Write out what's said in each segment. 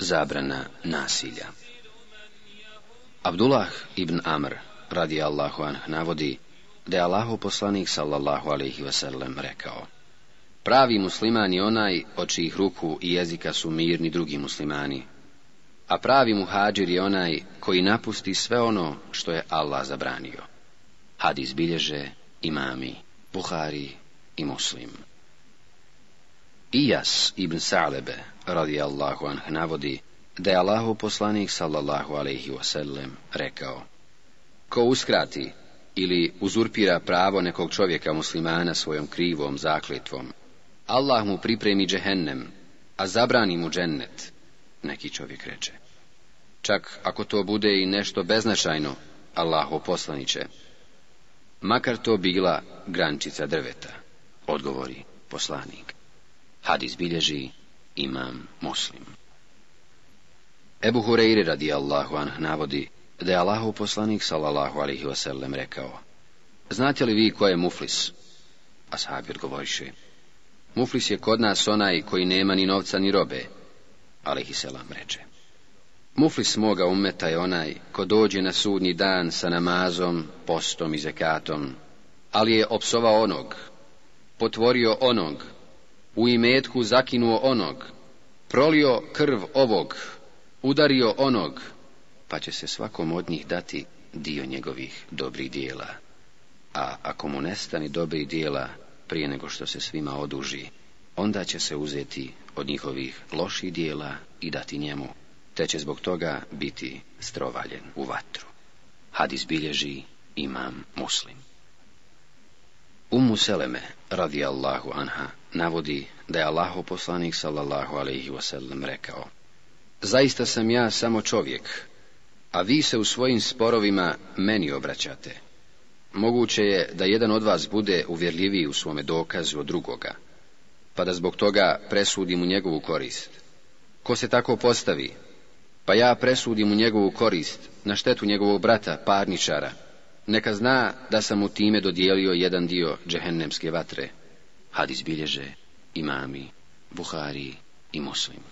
zabrana nasilja. Abdullah ibn Amr, radi Allahu anh, navodi da je Allahu poslanik sallallahu alaihi wasallam rekao Pravi musliman je onaj od čijih ruku i jezika su mirni drugi muslimani, a pravi muhađir je onaj koji napusti sve ono što je Allah zabranio. Hadis bilježe imami, Buhari i muslim. Ijas ibn Salebe, radijallahu anh navodi da je Allahu poslanik sallallahu alaihi wasallam rekao Ko uskrati ili uzurpira pravo nekog čovjeka muslimana svojom krivom zakletvom, Allah mu pripremi džehennem, a zabrani mu džennet, neki čovjek reče. Čak ako to bude i nešto beznačajno, Allahu poslaniće, makar to bila grančica drveta, odgovori poslanik. Hadis bilježi imam muslim. Ebu Hureyri radi Allahu anh navodi da je Allahu poslanik sallallahu alihi wasallam rekao Znate li vi ko je muflis? A sahabi odgovoriše Muflis je kod nas onaj koji nema ni novca ni robe, alihi selam reče. Muflis moga umeta je onaj ko dođe na sudni dan sa namazom, postom i zekatom, ali je opsovao onog, potvorio onog u imetku zakinuo onog, prolio krv ovog, udario onog, pa će se svakom od njih dati dio njegovih dobrih dijela. A ako mu nestani dobrih dijela prije nego što se svima oduži, onda će se uzeti od njihovih loših dijela i dati njemu, te će zbog toga biti strovaljen u vatru. Hadis bilježi imam muslim. Umu Seleme, radijallahu anha, navodi da je Allaho poslanik sallallahu alaihi wasallam rekao Zaista sam ja samo čovjek, a vi se u svojim sporovima meni obraćate. Moguće je da jedan od vas bude uvjerljiviji u svome dokazu od drugoga, pa da zbog toga presudim u njegovu korist. Ko se tako postavi, pa ja presudim u njegovu korist, na štetu njegovog brata, parničara, neka zna da sam u time dodijelio jedan dio džehennemske vatre. Hadis bilježe imami, Buhari i Muslim.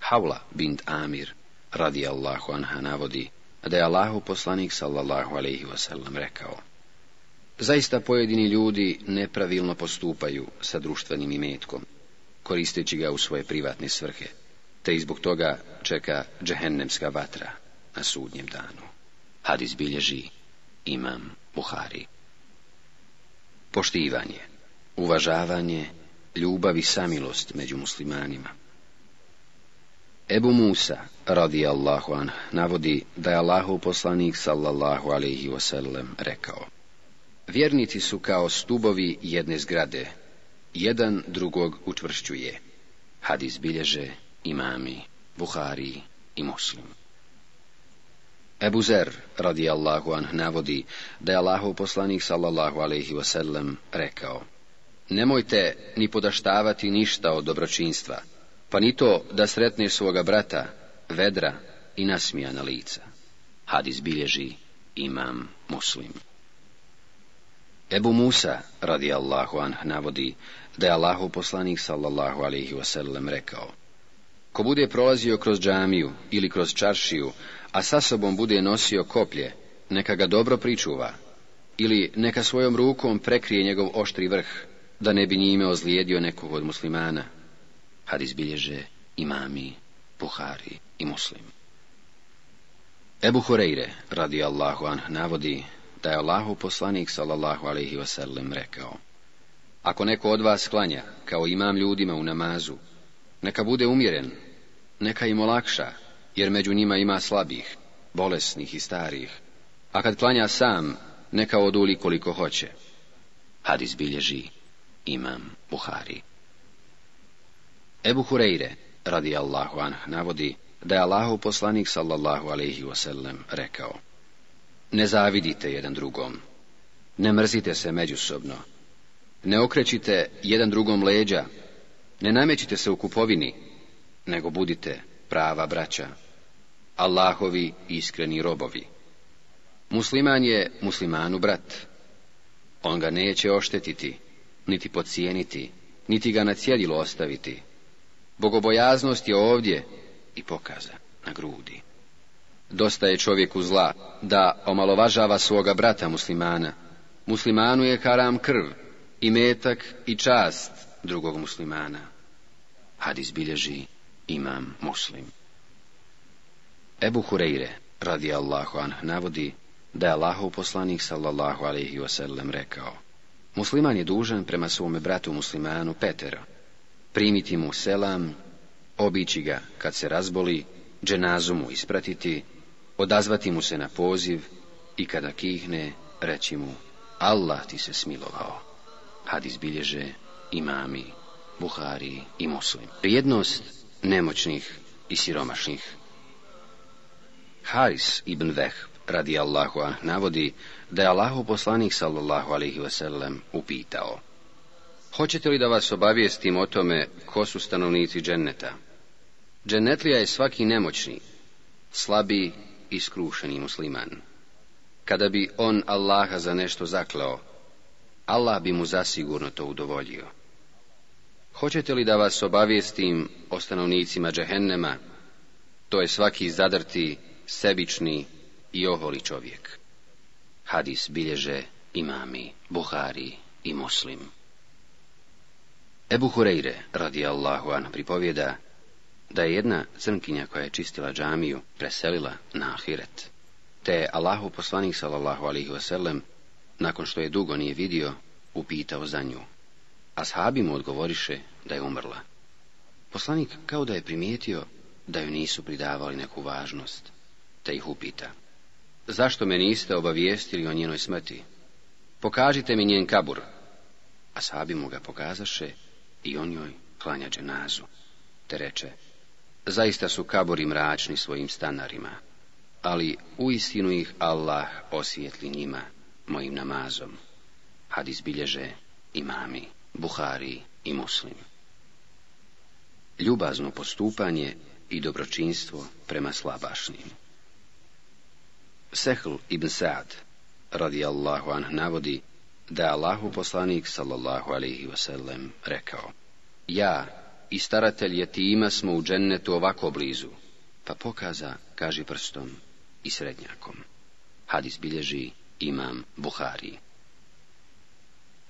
Havla bint Amir radi Allahu anha navodi da je Allahu poslanik sallallahu alaihi wasallam rekao Zaista pojedini ljudi nepravilno postupaju sa društvenim imetkom, koristeći ga u svoje privatne svrhe, te i zbog toga čeka džehennemska vatra na sudnjem danu. Hadis bilježi imam Buhari poštivanje, uvažavanje, ljubav i samilost među muslimanima. Ebu Musa, radi Allahu navodi da je Allahu poslanik, sallallahu alaihi wasallam, rekao Vjernici su kao stubovi jedne zgrade, jedan drugog učvršćuje. Hadis bilježe imami, Buhari i muslim. Ebu Zer, radi Allahu anh, navodi da je Allahov poslanik, sallallahu alaihi wasallam, rekao Nemojte ni podaštavati ništa od dobročinstva, pa ni to da sretneš svoga brata, vedra i nasmijana lica. Hadis bilježi imam muslim. Ebu Musa, radi Allahu anh, navodi da je Allahov poslanik, sallallahu alaihi wasallam, rekao Ko bude prolazio kroz džamiju ili kroz čaršiju, a sa sobom bude nosio koplje, neka ga dobro pričuva, ili neka svojom rukom prekrije njegov oštri vrh, da ne bi njime ozlijedio nekog od muslimana. Hadis bilježe imami, puhari i muslim. Ebu Hureyre, radi Allahu an navodi da je Allahu poslanik sallallahu alaihi wasallam rekao Ako neko od vas klanja, kao imam ljudima u namazu, neka bude umjeren, neka im olakša, jer među njima ima slabih, bolesnih i starih, a kad klanja sam, neka oduli koliko hoće. Hadis bilježi imam Buhari. Ebu Hureyre, radi Allahu anh, navodi da je Allahu poslanik sallallahu alaihi wasallam rekao Ne zavidite jedan drugom, ne mrzite se međusobno, ne okrećite jedan drugom leđa, ne namećite se u kupovini, nego budite prava braća. Allahovi iskreni robovi. Musliman je muslimanu brat. On ga neće oštetiti, niti pocijeniti, niti ga na cjedilo ostaviti. Bogobojaznost je ovdje i pokaza na grudi. Dosta je čovjeku zla da omalovažava svoga brata muslimana. Muslimanu je haram krv, i metak i čast drugog muslimana. Hadis bilježi imam muslim. Ebu Hureyre, radi Allahu anh, navodi da je Allahov poslanik sallallahu alaihi wasallam rekao Musliman je dužan prema svome bratu muslimanu Petera, primiti mu selam, obići ga kad se razboli, dženazu mu ispratiti, odazvati mu se na poziv i kada kihne, reći mu Allah ti se smilovao. Hadis bilježe imami, Buhari i Muslim. Prijednost nemoćnih i siromašnih Haris ibn Veh, radi Allahu navodi da je Allahu poslanik sallallahu alaihi wasallam upitao. Hoćete li da vas obavijestim o tome ko su stanovnici dženneta? Džennetlija je svaki nemoćni, slabi i skrušeni musliman. Kada bi on Allaha za nešto zakleo, Allah bi mu zasigurno to udovoljio. Hoćete li da vas obavijestim o stanovnicima džehennema? To je svaki zadrti sebični i oholi čovjek. Hadis bilježe imami, Buhari i Muslim. Ebu Hureyre, Allahu an, pripovjeda da je jedna crnkinja koja je čistila džamiju preselila na Ahiret. Te je Allahu poslanik sallallahu alihi wasallam, nakon što je dugo nije vidio, upitao za nju. Ashabi mu odgovoriše da je umrla. Poslanik kao da je primijetio da ju nisu pridavali neku važnost, te ih upita. Zašto me niste obavijestili o njenoj smrti? Pokažite mi njen kabur. A sabi mu ga pokazaše i on joj klanja dženazu. Te reče, zaista su kabori mračni svojim stanarima, ali uistinu ih Allah osvijetli njima, mojim namazom. Hadis bilježe imami, buhari i muslim. Ljubazno postupanje i dobročinstvo prema slabašnim. Sehl ibn Sa'd radi Allahu anh navodi da je Allahu poslanik sallallahu alaihi wasallam rekao Ja i staratelj smo u džennetu ovako blizu, pa pokaza, kaži prstom i srednjakom. Hadis bilježi imam Buhari.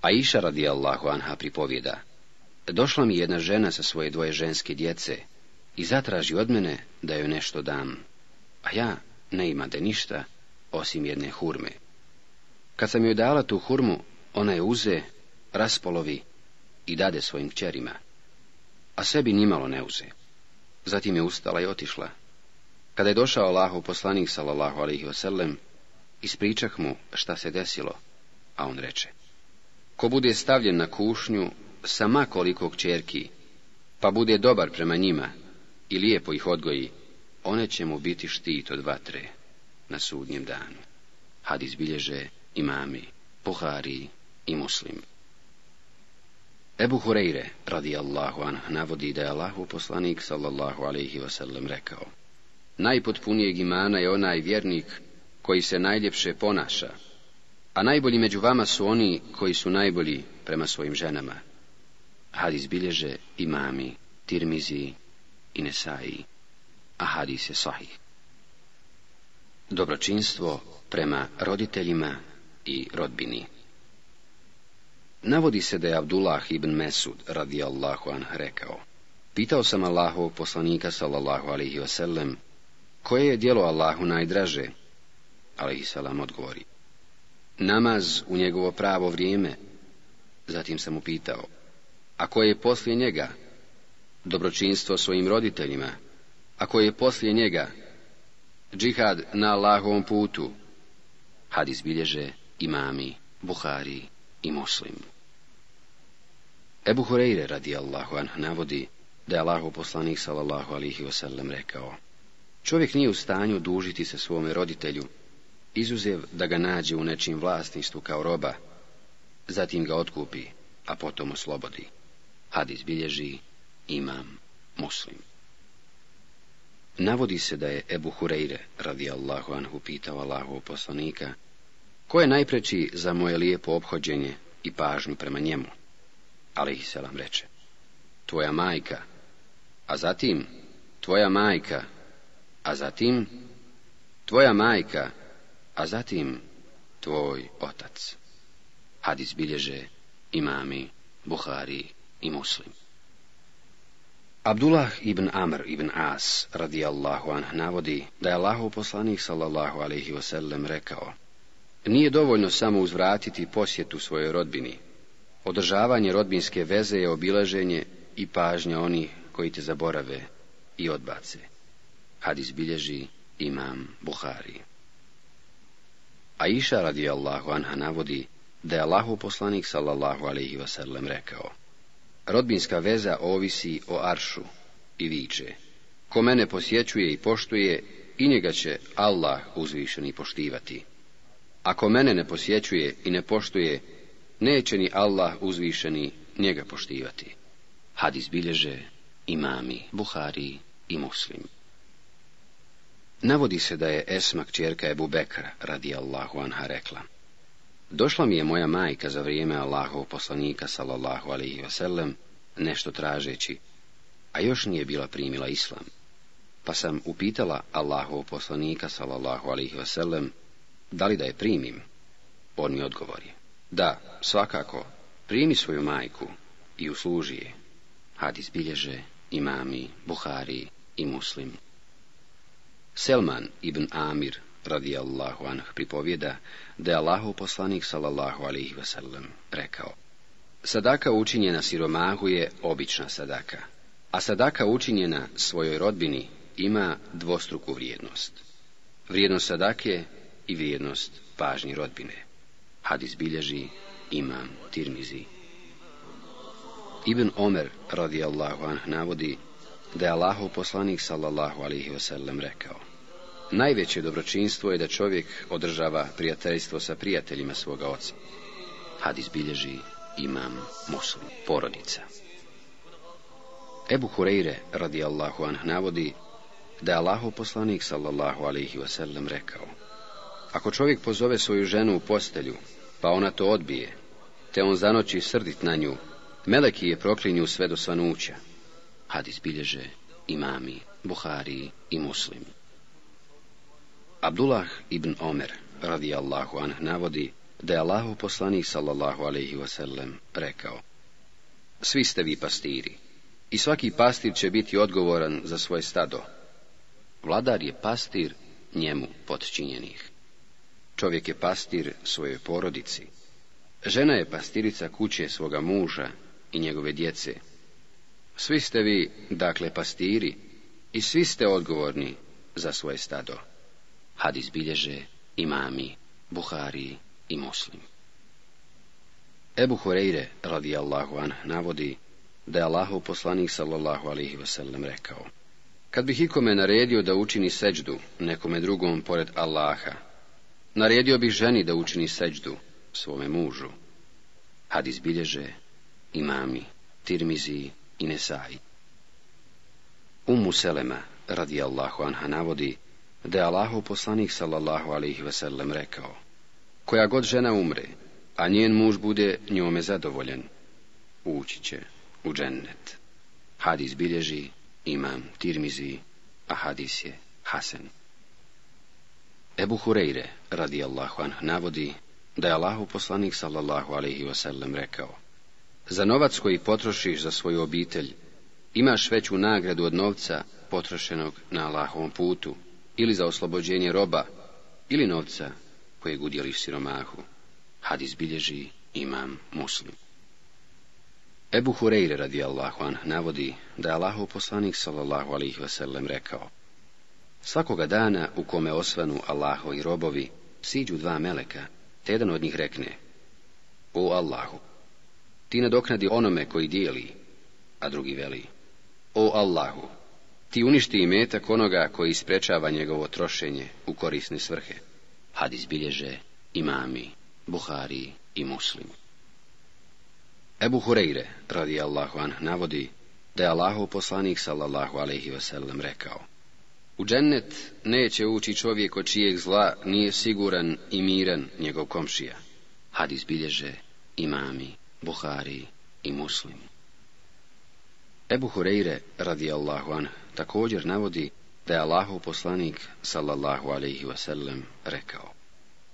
A iša radi Allahu anha pripovjeda, došla mi jedna žena sa svoje dvoje ženske djece i zatraži od mene da joj nešto dam, a ja ne imate ništa osim jedne hurme. Kad sam joj dala tu hurmu, ona je uze, raspolovi i dade svojim čerima, a sebi nimalo ne uze. Zatim je ustala i otišla. Kada je došao Allahov poslanik sallallahu alaihi wasallam, ispričah mu šta se desilo, a on reče. Ko bude stavljen na kušnju sama koliko čerki, pa bude dobar prema njima i lijepo ih odgoji, one će mu biti štit od vatre na sudnjem danu. Hadis bilježe imami, pohari i muslim. Ebu Hureyre, Allahu an, navodi da je Allahu poslanik, sallallahu alaihi wasallam, rekao Najpotpunijeg imana je onaj vjernik koji se najljepše ponaša, a najbolji među vama su oni koji su najbolji prema svojim ženama. Hadis bilježe imami, tirmizi i nesaji a hadis je sahih. Dobročinstvo prema roditeljima i rodbini. Navodi se da je Abdullah ibn Mesud radijallahu an rekao. Pitao sam Allahu poslanika sallallahu alihi wasallam, koje je dijelo Allahu najdraže? Alihi salam odgovori. Namaz u njegovo pravo vrijeme. Zatim sam mu pitao, a koje je poslije njega? Dobročinstvo svojim roditeljima. Ako je poslije njega, džihad na Allahovom putu. Hadis bilježe imami, Buhari i Muslim. Ebu Hureyre radi Allahu an navodi da je Allahov poslanik sallallahu alihi wasallam rekao Čovjek nije u stanju dužiti se svome roditelju, izuzev da ga nađe u nečim vlasništvu kao roba, zatim ga otkupi, a potom oslobodi. Hadis bilježi imam muslim. Navodi se da je Ebu Hureyre, radi Allahu anhu, pitao Allahu poslanika, ko je najpreći za moje lijepo obhođenje i pažnju prema njemu? Ali ih selam reče, tvoja majka, a zatim tvoja majka, a zatim tvoja majka, a zatim tvoj otac. Hadis bilježe imami Buhari i Muslim. Abdullah ibn Amr ibn As Allahu anh navodi da je Allahu poslanik sallallahu alaihi wasallam rekao Nije dovoljno samo uzvratiti posjetu svojoj rodbini. Održavanje rodbinske veze je obilaženje i pažnja onih koji te zaborave i odbace. Hadis bilježi imam Buhari. A iša radijallahu anha navodi da je Allahu poslanik sallallahu alaihi wasallam rekao Rodbinska veza ovisi o aršu i viče. Ko mene posjećuje i poštuje, i njega će Allah uzvišeni poštivati. Ako mene ne posjećuje i ne poštuje, neće ni Allah uzvišeni njega poštivati. Hadis bilježe imami, Buhari i Muslim. Navodi se da je esmak kćerka Ebu Bekra, radi Allahu anha, rekla. Došla mi je moja majka za vrijeme Allahov poslanika sallallahu alaihi wasallam, nešto tražeći, a još nije bila primila islam. Pa sam upitala Allahov poslanika sallallahu alaihi veselem da li da je primim. On mi odgovori. Da, svakako, primi svoju majku i usluži je. Hadis bilježe imami, Buhari i muslim. Selman ibn Amir Allahu anh pripovjeda da je Allahu poslanik sallallahu alaihi wasallam rekao Sadaka učinjena siromahu je obična sadaka, a sadaka učinjena svojoj rodbini ima dvostruku vrijednost. Vrijednost sadake i vrijednost pažnji rodbine. Hadis bilježi imam Tirmizi. Ibn Omer Allahu anh navodi da je Allahu poslanik sallallahu alaihi wasallam rekao Najveće dobročinstvo je da čovjek održava prijateljstvo sa prijateljima svoga oca. Hadis bilježi imam muslim, porodica. Ebu Hureyre Allahu anh navodi da je Allahu poslanik sallallahu alaihi wasallam rekao Ako čovjek pozove svoju ženu u postelju, pa ona to odbije, te on zanoći srdit na nju, meleki je proklinju sve do svanuća. Hadis bilježe imami, Buhari i muslimi. Abdullah ibn Omer radi Allahu anh navodi da je Allahu poslanik sallallahu alaihi wasallam rekao Svi ste vi pastiri i svaki pastir će biti odgovoran za svoje stado. Vladar je pastir njemu potčinjenih. Čovjek je pastir svojoj porodici. Žena je pastirica kuće svoga muža i njegove djece. Svi ste vi, dakle, pastiri i svi ste odgovorni za svoje stado. Hadis bilježe imami, Buhari i Muslim. Ebu Hureyre Allahu an navodi da je Allahov poslanik sallallahu alihi wasallam rekao Kad bih ikome naredio da učini seđdu nekome drugom pored Allaha, naredio bih ženi da učini seđdu svome mužu. Hadis bilježe imami, tirmizi i nesaji. Umu Selema Allahu anha navodi da je Allahu poslanik sallallahu alaihi vesellem rekao, koja god žena umre, a njen muž bude njome zadovoljen, ući će u džennet. Hadis bilježi imam Tirmizi, a hadis je hasen Ebu Hureyre, radi Allahu anh, navodi da je Allahu poslanik sallallahu alaihi wasallam rekao Za novac koji potrošiš za svoju obitelj, imaš veću nagradu od novca potrošenog na Allahovom putu, ili za oslobođenje roba ili novca kojeg udjeliš siromahu. Hadis izbilježi imam muslim. Ebu Hureyre radi Allahu an navodi da je Allahu poslanik sallallahu alihi vasallam rekao Svakoga dana u kome osvanu Allaho i robovi siđu dva meleka, te jedan od njih rekne O Allahu, ti nadoknadi onome koji dijeli, a drugi veli O Allahu, ti uništi imetak onoga koji sprečava njegovo trošenje u korisne svrhe. Hadis bilježe imami, Buhari i muslimu. Ebu Hureyre, radi Allahu navodi da je Allahu poslanik sallallahu alaihi wasallam rekao U džennet neće ući čovjek od čijeg zla nije siguran i miran njegov komšija. Hadis bilježe imami, Buhari i muslim. Ebu Hureyre, radi Allahu an, također navodi da je Allahov poslanik sallallahu alaihi wasallam rekao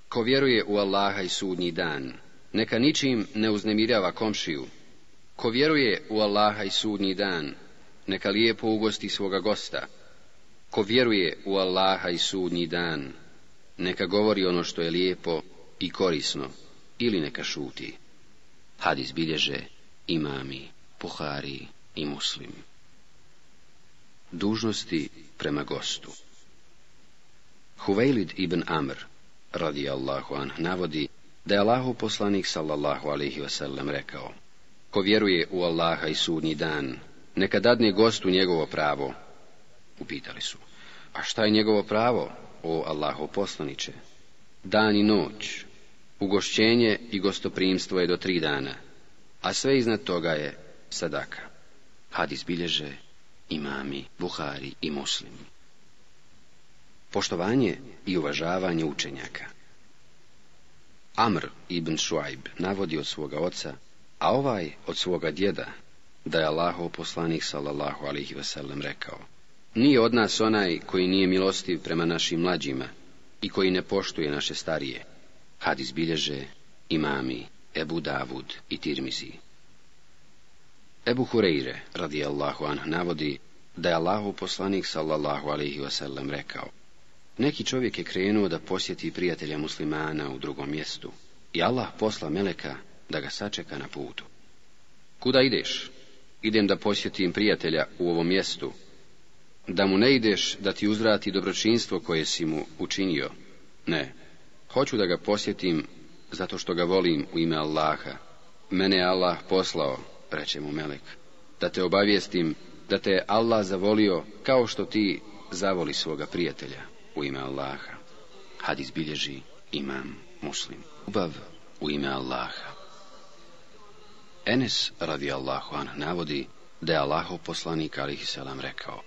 Ko vjeruje u Allaha i sudnji dan, neka ničim ne uznemirava komšiju. Ko vjeruje u Allaha i sudnji dan, neka lijepo ugosti svoga gosta. Ko vjeruje u Allaha i sudnji dan, neka govori ono što je lijepo i korisno, ili neka šuti. Hadis bilježe imami, puhari i muslimi dužnosti prema gostu. Huvejlid ibn Amr, radi Allahu anh, navodi da je Allahu poslanik sallallahu alaihi wasallam rekao Ko vjeruje u Allaha i sudnji dan, neka dadne gostu njegovo pravo. Upitali su, a šta je njegovo pravo, o Allahu poslaniće? Dan i noć, ugošćenje i gostoprimstvo je do tri dana, a sve iznad toga je sadaka. Hadis bilježe imami Buhari i muslimi. Poštovanje i uvažavanje učenjaka Amr ibn Shuaib navodi od svoga oca, a ovaj od svoga djeda, da je Allahov poslanik sallallahu alihi vasallam rekao, nije od nas onaj koji nije milostiv prema našim mlađima i koji ne poštuje naše starije. Hadis bilježe imami Ebu Davud i Tirmizi. Ebu Hureyre, Allahu anh, navodi da je Allahu poslanik, sallallahu alaihi wasallam, rekao Neki čovjek je krenuo da posjeti prijatelja muslimana u drugom mjestu i Allah posla Meleka da ga sačeka na putu. Kuda ideš? Idem da posjetim prijatelja u ovom mjestu, da mu ne ideš da ti uzvrati dobročinstvo koje si mu učinio. Ne, hoću da ga posjetim zato što ga volim u ime Allaha. Mene Allah poslao reče mu Melek, da te obavijestim da te je Allah zavolio kao što ti zavoli svoga prijatelja u ime Allaha. Had izbilježi imam muslim. Ubav u ime Allaha. Enes radi Allahu an navodi da je Allahov poslanik alihi selam rekao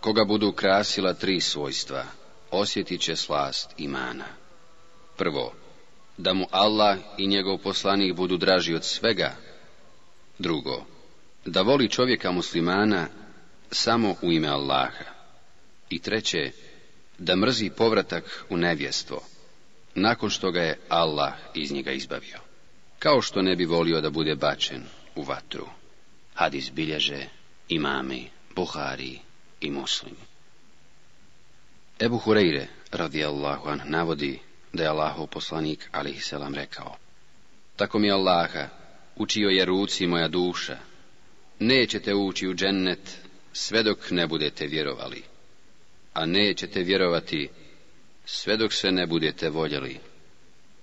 Koga budu krasila tri svojstva, osjetit će slast imana. Prvo, da mu Allah i njegov poslanik budu draži od svega Drugo, da voli čovjeka muslimana samo u ime Allaha. I treće, da mrzi povratak u nevjestvo, nakon što ga je Allah iz njega izbavio. Kao što ne bi volio da bude bačen u vatru. Hadis bilježe imami, Buhari i muslimi. Ebu Hureyre, radijallahu an, navodi da je Allahov poslanik, alihi selam, rekao. Tako mi je Allaha, u čijoj je ruci moja duša. Nećete ući u džennet sve dok ne budete vjerovali, a nećete vjerovati sve dok se ne budete voljeli.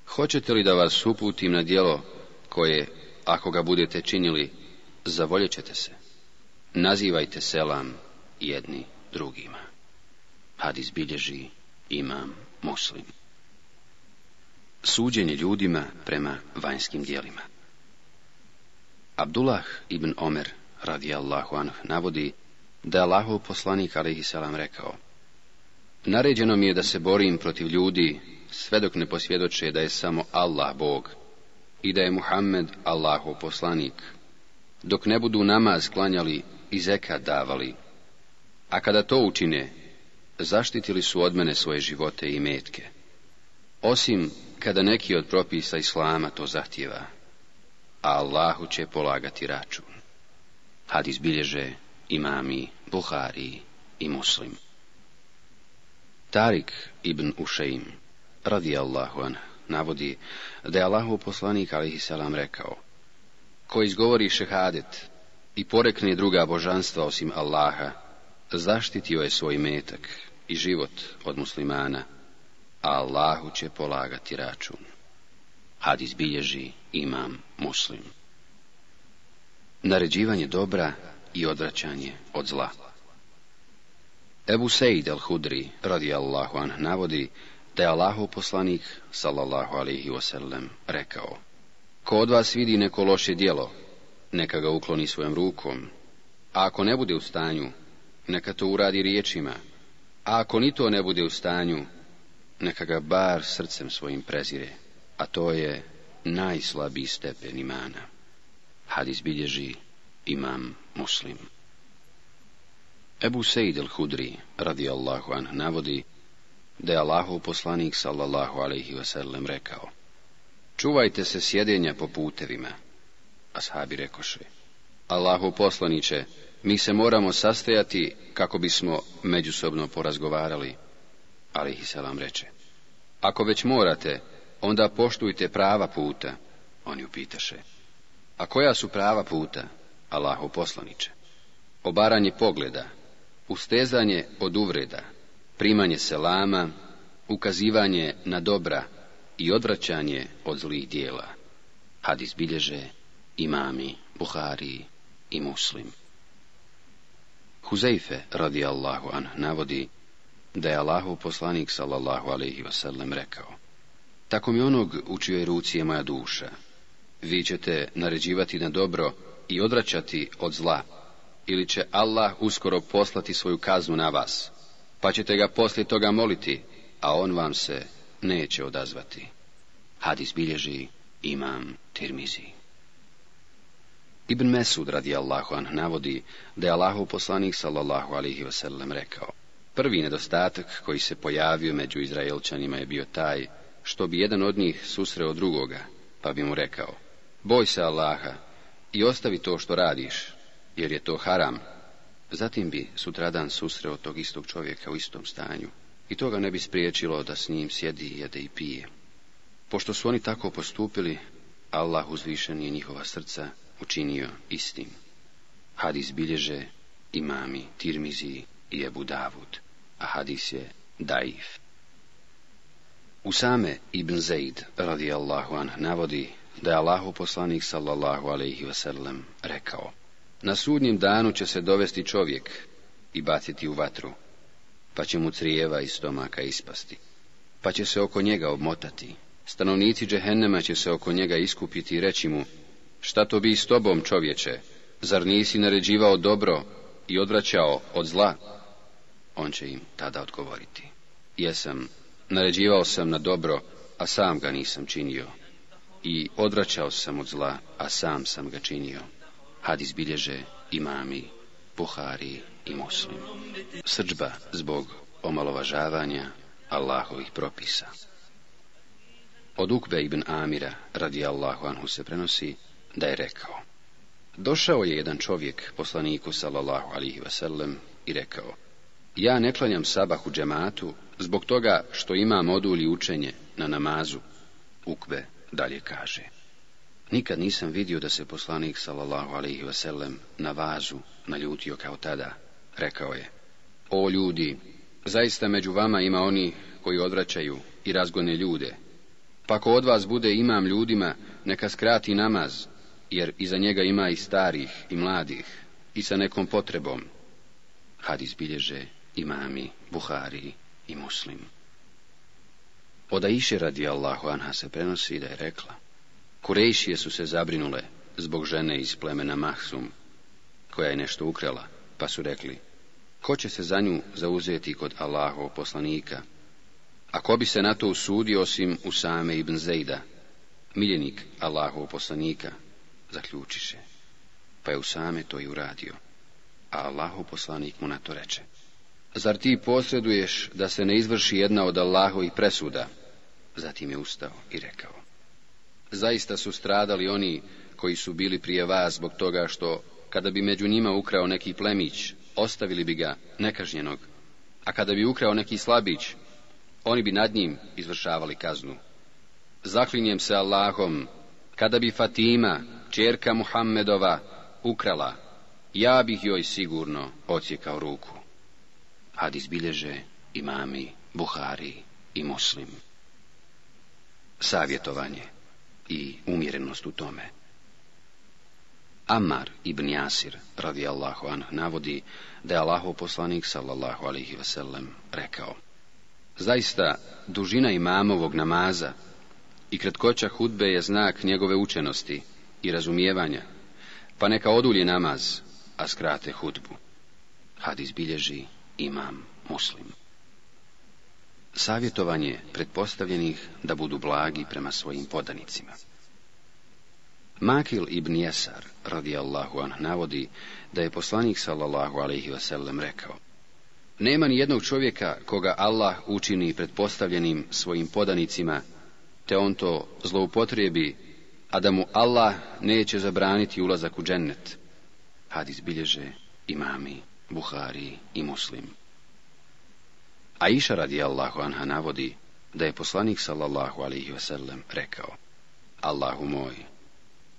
Hoćete li da vas uputim na djelo koje, ako ga budete činili, zavoljet ćete se? Nazivajte selam jedni drugima. Had izbilježi imam muslim. Suđenje ljudima prema vanjskim dijelima. Abdullah ibn Omer radi Allahu anh navodi da je Allahov poslanik rekao Naređeno mi je da se borim protiv ljudi sve dok ne posvjedoče da je samo Allah Bog i da je Muhammed Allahov poslanik dok ne budu namaz sklanjali i zekat davali a kada to učine zaštitili su od mene svoje živote i metke osim kada neki od propisa islama to zahtjeva a Allahu će polagati račun. Hadis izbilježe imami Buhari i Muslim. Tarik ibn Ušeim, radi Allahu an, navodi da je Allahu poslanik alihi salam rekao Ko izgovori šehadet i porekne druga božanstva osim Allaha, zaštitio je svoj metak i život od muslimana, a Allahu će polagati račun. Hadis izbilježi imam muslim. Naređivanje dobra i odvraćanje od zla. Ebu Sejid al-Hudri radijallahu anh navodi da je Allahov poslanik sallallahu alihi wasallam rekao Ko od vas vidi neko loše djelo, neka ga ukloni svojom rukom, a ako ne bude u stanju, neka to uradi riječima, a ako ni to ne bude u stanju, neka ga bar srcem svojim prezire a to je najslabiji stepen imana. Hadis bilježi imam muslim. Ebu Sejid hudri radi Allahu an, navodi da je Allahov poslanik, sallallahu alaihi wasallam, rekao Čuvajte se sjedenja po putevima. a Ashabi rekoše Allahu poslaniće, mi se moramo sastajati kako bismo međusobno porazgovarali. Alaihi salam reče Ako već morate, onda poštujte prava puta, oni pitaše. A koja su prava puta, Allaho poslaniče? Obaranje pogleda, ustezanje od uvreda, primanje selama, ukazivanje na dobra i odvraćanje od zlih dijela. Hadis bilježe imami, Buhari i muslim. Huzeife radi Allahu an navodi da je Allahu poslanik sallallahu alaihi wasallam rekao tako mi onog u čijoj ruci je moja duša. Vi ćete naređivati na dobro i odvraćati od zla, ili će Allah uskoro poslati svoju kaznu na vas, pa ćete ga poslije toga moliti, a on vam se neće odazvati. Hadis bilježi imam Tirmizi. Ibn Mesud radi Allahu an navodi da je Allahu poslanik sallallahu alihi wasallam rekao. Prvi nedostatak koji se pojavio među Izraelčanima je bio taj što bi jedan od njih susreo drugoga, pa bi mu rekao, boj se Allaha i ostavi to što radiš, jer je to haram. Zatim bi sutradan susreo tog istog čovjeka u istom stanju i toga ne bi spriječilo da s njim sjedi, jede i pije. Pošto su oni tako postupili, Allah uzvišen je njihova srca učinio istim. Hadis bilježe imami Tirmizi i Jebu Davud, a hadis je Daif. Usame ibn Zaid radijallahu anh navodi da je Allahu poslanik sallallahu alaihi wasallam rekao Na sudnjem danu će se dovesti čovjek i baciti u vatru, pa će mu crijeva iz stomaka ispasti, pa će se oko njega obmotati. Stanovnici džehennema će se oko njega iskupiti i reći mu, šta to bi s tobom čovječe, zar nisi naređivao dobro i odvraćao od zla? On će im tada odgovoriti, jesam Naređivao sam na dobro, a sam ga nisam činio. I odvraćao sam od zla, a sam sam ga činio. Had bilježe imami, Buhari i Muslim. Srđba zbog omalovažavanja Allahovih propisa. Od Ukbe ibn Amira, radi Allahu anhu, se prenosi da je rekao. Došao je jedan čovjek poslaniku sallallahu alihi vasallam i rekao. Ja ne klanjam sabah u džematu, Zbog toga što ima i učenje na namazu, ukve dalje kaže. Nikad nisam vidio da se poslanik sallallahu alaihi wasallam na vazu naljutio kao tada. Rekao je, o ljudi, zaista među vama ima oni koji odvraćaju i razgone ljude. Pa ko od vas bude imam ljudima, neka skrati namaz, jer iza njega ima i starih i mladih i sa nekom potrebom. Hadis bilježe imami, buhari i muslim. Od Aiše radi Allahu anha se prenosi da je rekla. Kurejšije su se zabrinule zbog žene iz plemena Mahsum, koja je nešto ukrala, pa su rekli, ko će se za nju zauzeti kod Allaho poslanika? A ko bi se na to usudio osim Usame ibn Zejda, miljenik Allahov poslanika, zaključiše. Pa je Usame to i uradio, a Allaho poslanik mu na to reče zar ti posreduješ da se ne izvrši jedna od Allahovih presuda? Zatim je ustao i rekao, zaista su stradali oni koji su bili prije vas zbog toga što, kada bi među njima ukrao neki plemić, ostavili bi ga nekažnjenog, a kada bi ukrao neki slabić, oni bi nad njim izvršavali kaznu. Zaklinjem se Allahom, kada bi Fatima, čerka Muhammedova, ukrala, ja bih joj sigurno ocijekao ruku. Hadis bilježe imami, Buhari i Muslim. Savjetovanje i umjerenost u tome. Amar ibn Jasir, radi Allahu an, navodi da je Allahov poslanik, sallallahu alihi vasallam rekao Zaista, dužina imamovog namaza i kratkoća hudbe je znak njegove učenosti i razumijevanja, pa neka odulje namaz, a skrate hudbu. Hadis bilježi imam muslim. Savjetovanje pretpostavljenih da budu blagi prema svojim podanicima. Makil ibn Jesar, radijallahu an navodi da je poslanik sallallahu alaihi wasallam rekao Nema ni jednog čovjeka koga Allah učini pretpostavljenim svojim podanicima, te on to zloupotrijebi, a da mu Allah neće zabraniti ulazak u džennet. Hadis bilježe imami Buhari i Muslim. A iša radi Allahu anha navodi da je poslanik sallallahu alihi wasallam rekao Allahu moj,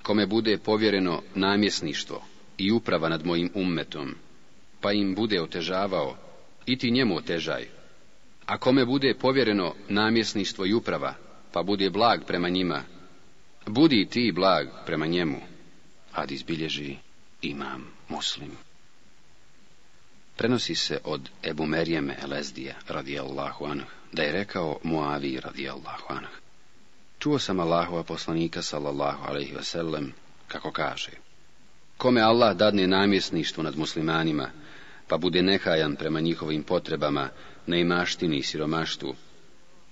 kome bude povjereno namjesništvo i uprava nad mojim ummetom, pa im bude otežavao, i ti njemu otežaj. A kome bude povjereno namjesništvo i uprava, pa bude blag prema njima, budi ti blag prema njemu. Ad izbilježi imam muslim. Prenosi se od Ebu Merjeme Elezdija, radijallahu anhu, da je rekao Muavi, radijallahu anhu. Čuo sam Allahova poslanika, sallallahu alaihi wasallam, kako kaže. Kome Allah dadne namjesništvo nad muslimanima, pa bude nehajan prema njihovim potrebama, neimaštini i siromaštvu,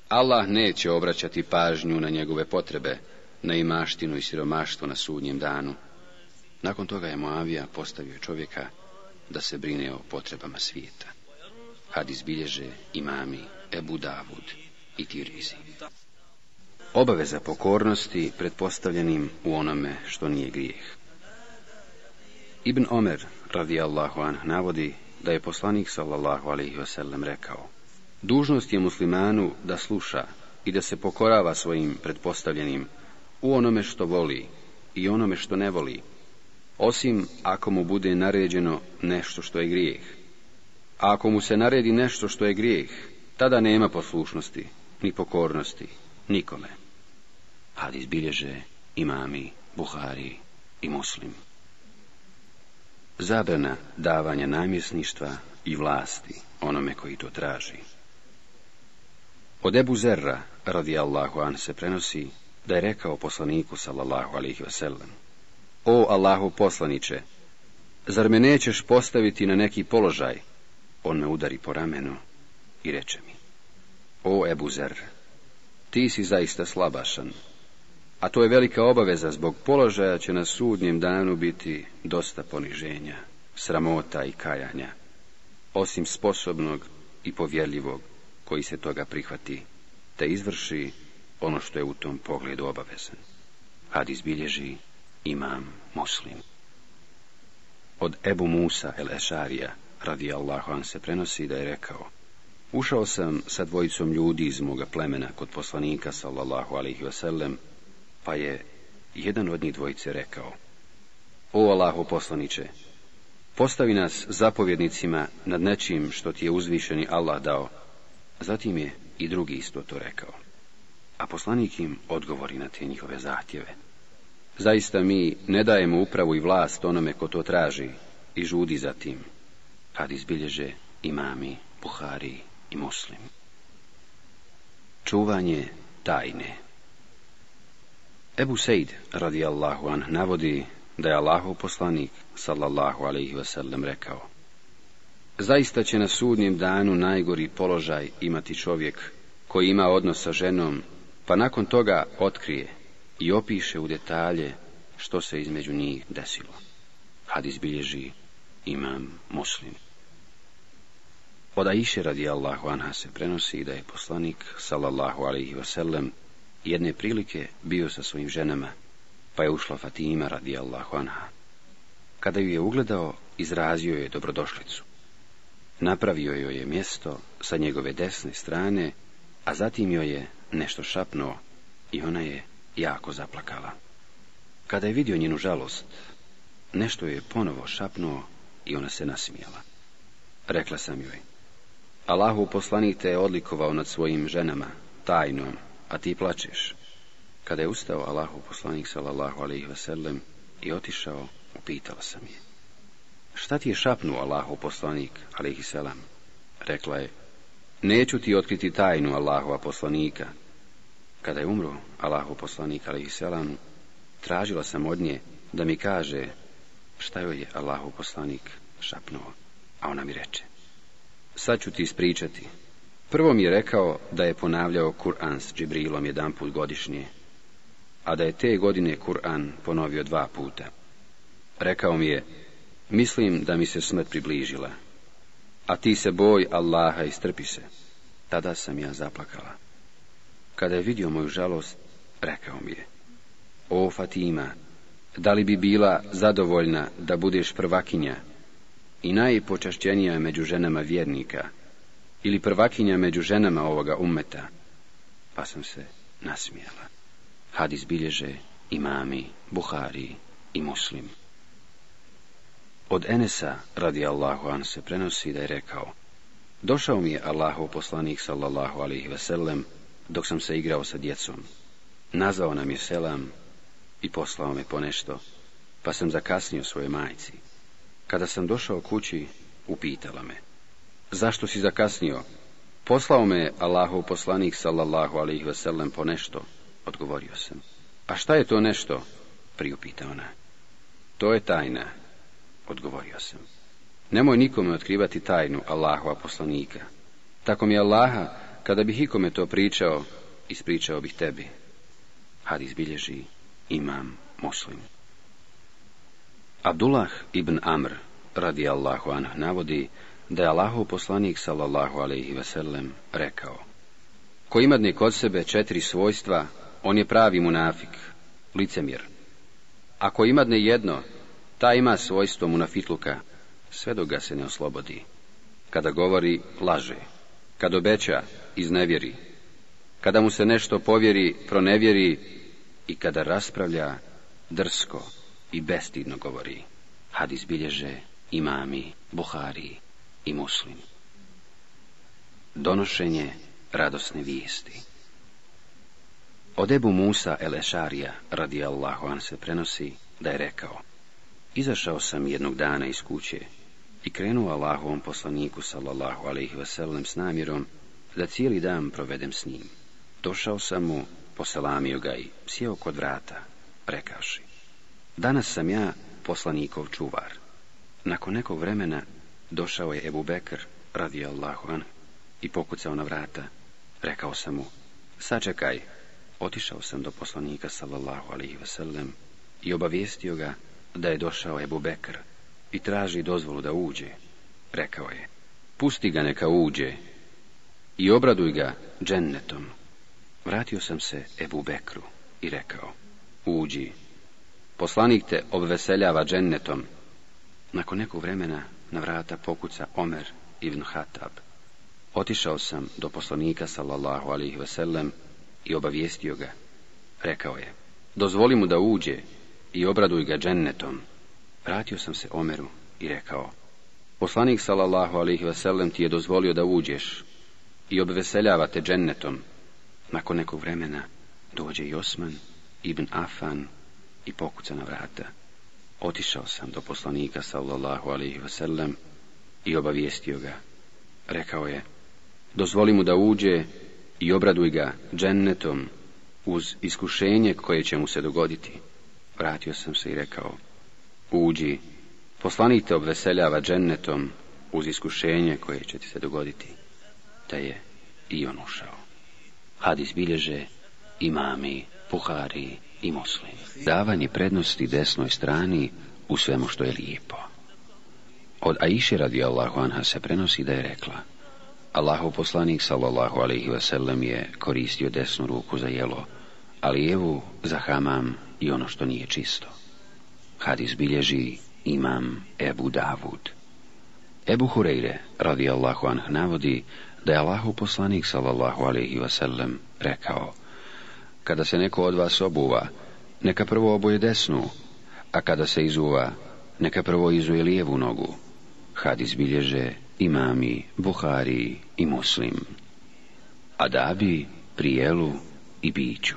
Allah neće obraćati pažnju na njegove potrebe, na imaštinu i siromaštvo na sudnjem danu. Nakon toga je Moavija postavio čovjeka da se brine o potrebama svijeta. Hadis izbilježe imami Ebu Davud i Tirizi. Obaveza pokornosti pretpostavljenim u onome što nije grijeh. Ibn Omer radi Allahu an navodi da je poslanik sallallahu alaihi wasallam rekao Dužnost je muslimanu da sluša i da se pokorava svojim pretpostavljenim u onome što voli i onome što ne voli, osim ako mu bude naređeno nešto što je grijeh. A ako mu se naredi nešto što je grijeh, tada nema poslušnosti, ni pokornosti, nikome. Ali izbilježe imami, buhari i muslim. Zabrana davanja namjesništva i vlasti onome koji to traži. Od Ebu Zerra, radijallahu an, se prenosi da je rekao poslaniku, sallallahu alihi wasallam, o Allahu poslaniče, zar me nećeš postaviti na neki položaj? On me udari po ramenu i reče mi, O Ebuzer, ti si zaista slabašan, a to je velika obaveza zbog položaja će na sudnjem danu biti dosta poniženja, sramota i kajanja, osim sposobnog i povjerljivog koji se toga prihvati, te izvrši ono što je u tom pogledu obavezan. Had izbilježi imam muslim. Od Ebu Musa el Ešarija, radi Allahu an se prenosi da je rekao, ušao sam sa dvojicom ljudi iz moga plemena kod poslanika sallallahu alaihi wasallam, pa je jedan od njih dvojice rekao, o Allahu poslaniće, postavi nas zapovjednicima nad nečim što ti je uzvišeni Allah dao, zatim je i drugi isto to rekao. A poslanik im odgovori na te njihove zahtjeve. Zaista mi ne dajemo upravu i vlast onome ko to traži i žudi za tim, kad izbilježe imami, buhari i muslim. Čuvanje tajne Ebu Sejd radijallahu an navodi da je Allahov poslanik sallallahu alaihi wasallam rekao Zaista će na sudnjem danu najgori položaj imati čovjek koji ima odnos sa ženom, pa nakon toga otkrije i opiše u detalje što se između njih desilo. had izbilježi imam muslim. Od Aisha radi Allahu anha se prenosi da je poslanik sallallahu alaihi wasallam jedne prilike bio sa svojim ženama, pa je ušla Fatima radi Allahu anha. Kada ju je ugledao, izrazio je dobrodošlicu. Napravio joj je mjesto sa njegove desne strane, a zatim joj je nešto šapnuo i ona je jako zaplakala. Kada je vidio njenu žalost, nešto je ponovo šapnuo i ona se nasmijala. Rekla sam joj, Allahu poslanik te je odlikovao nad svojim ženama, tajnom, a ti plačeš. Kada je ustao Allahu poslanik sallallahu alaihi sellem, i otišao, upitala sam je. Šta ti je šapnuo Allahu poslanik alaihi selam? Rekla je, neću ti otkriti tajnu Allahova poslanika, kada je umro Allahu poslanik alaihi selam, tražila sam od nje da mi kaže šta joj je Allahu poslanik šapnuo, a ona mi reče. Sad ću ti ispričati. Prvo mi je rekao da je ponavljao Kur'an s Džibrilom jedan put godišnje, a da je te godine Kur'an ponovio dva puta. Rekao mi je, mislim da mi se smrt približila, a ti se boj Allaha i strpi se. Tada sam ja zaplakala. Kada je vidio moju žalost, rekao mi je, o Fatima, da li bi bila zadovoljna da budeš prvakinja i najpočašćenija među ženama vjernika ili prvakinja među ženama ovoga umeta, Pa sam se nasmijala. Hadis bilježe imami, Buhari i muslim. Od Enesa, radi Allahu an, se prenosi da je rekao, došao mi je Allahu poslanik, sallallahu alihi veselem, dok sam se igrao sa djecom. Nazvao nam je selam i poslao me nešto, pa sam zakasnio svoje majci. Kada sam došao kući, upitala me. Zašto si zakasnio? Poslao me Allahov poslanik sallallahu alaihi po nešto, odgovorio sam. A šta je to nešto? Priupita ona. To je tajna, odgovorio sam. Nemoj nikome otkrivati tajnu Allahova poslanika. Tako mi Allaha kada bih ikome to pričao, ispričao bih tebi. Hadis izbilježi imam muslim. Abdullah ibn Amr, radi Allahu anh, navodi da je Allahu poslanik, sallallahu alaihi sellem, rekao. Ko imadne kod sebe četiri svojstva, on je pravi munafik, licemjer. Ako imadne jedno, ta ima svojstvo munafitluka, sve dok ga se ne oslobodi. Kada govori, laže. Kad obeća, iznevjeri, kada mu se nešto povjeri, pronevjeri i kada raspravlja drsko i bestidno govori. Hadis bilježe imami, buhari i muslim. Donošenje radosne vijesti Odebu debu Musa Elešarija, radi Allahu an se prenosi, da je rekao Izašao sam jednog dana iz kuće i krenuo Allahovom poslaniku, sallallahu alaihi vasallam, s namjerom da cijeli dan provedem s njim. Došao sam mu, poselamio ga i sjeo kod vrata, rekaši. Danas sam ja poslanikov čuvar. Nakon nekog vremena došao je Ebu Bekr, radi Allahu an, i pokucao na vrata. Rekao sam mu, sačekaj. Otišao sam do poslanika, sallallahu alihi vasallam, i obavijestio ga da je došao Ebu Bekr i traži dozvolu da uđe. Rekao je, pusti ga neka uđe, i obraduj ga džennetom. Vratio sam se Ebu Bekru i rekao, uđi, poslanik te obveseljava džennetom. Nakon nekog vremena na vrata pokuca Omer ibn Hatab. Otišao sam do poslanika sallallahu alihi veselem i obavijestio ga. Rekao je, dozvoli mu da uđe i obraduj ga džennetom. Vratio sam se Omeru i rekao, poslanik sallallahu alihi veselem ti je dozvolio da uđeš i obveseljavate džennetom. Nakon nekog vremena dođe i Osman, Ibn Afan i pokuca na vrata. Otišao sam do poslanika sallallahu alaihi wasallam i obavijestio ga. Rekao je, dozvoli mu da uđe i obraduj ga džennetom uz iskušenje koje će mu se dogoditi. Vratio sam se i rekao, uđi, poslanite obveseljava džennetom uz iskušenje koje će ti se dogoditi da je i on ušao. Hadis bilježe imami, puhari i muslim. Davanje prednosti desnoj strani u svemu što je lijepo. Od Aiše radi Allahu Anha se prenosi da je rekla Allahu poslanik sallallahu alaihi wasallam je koristio desnu ruku za jelo, ali lijevu za hamam i ono što nije čisto. Hadis bilježi imam Ebu Davud. Ebu Hureyre radi Allahu Anh navodi da je Allahu poslanik sallallahu alaihi wasallam rekao Kada se neko od vas obuva, neka prvo obuje desnu, a kada se izuva, neka prvo izuje lijevu nogu. Hadis bilježe imami, buhari i muslim. Adabi, prijelu i biću.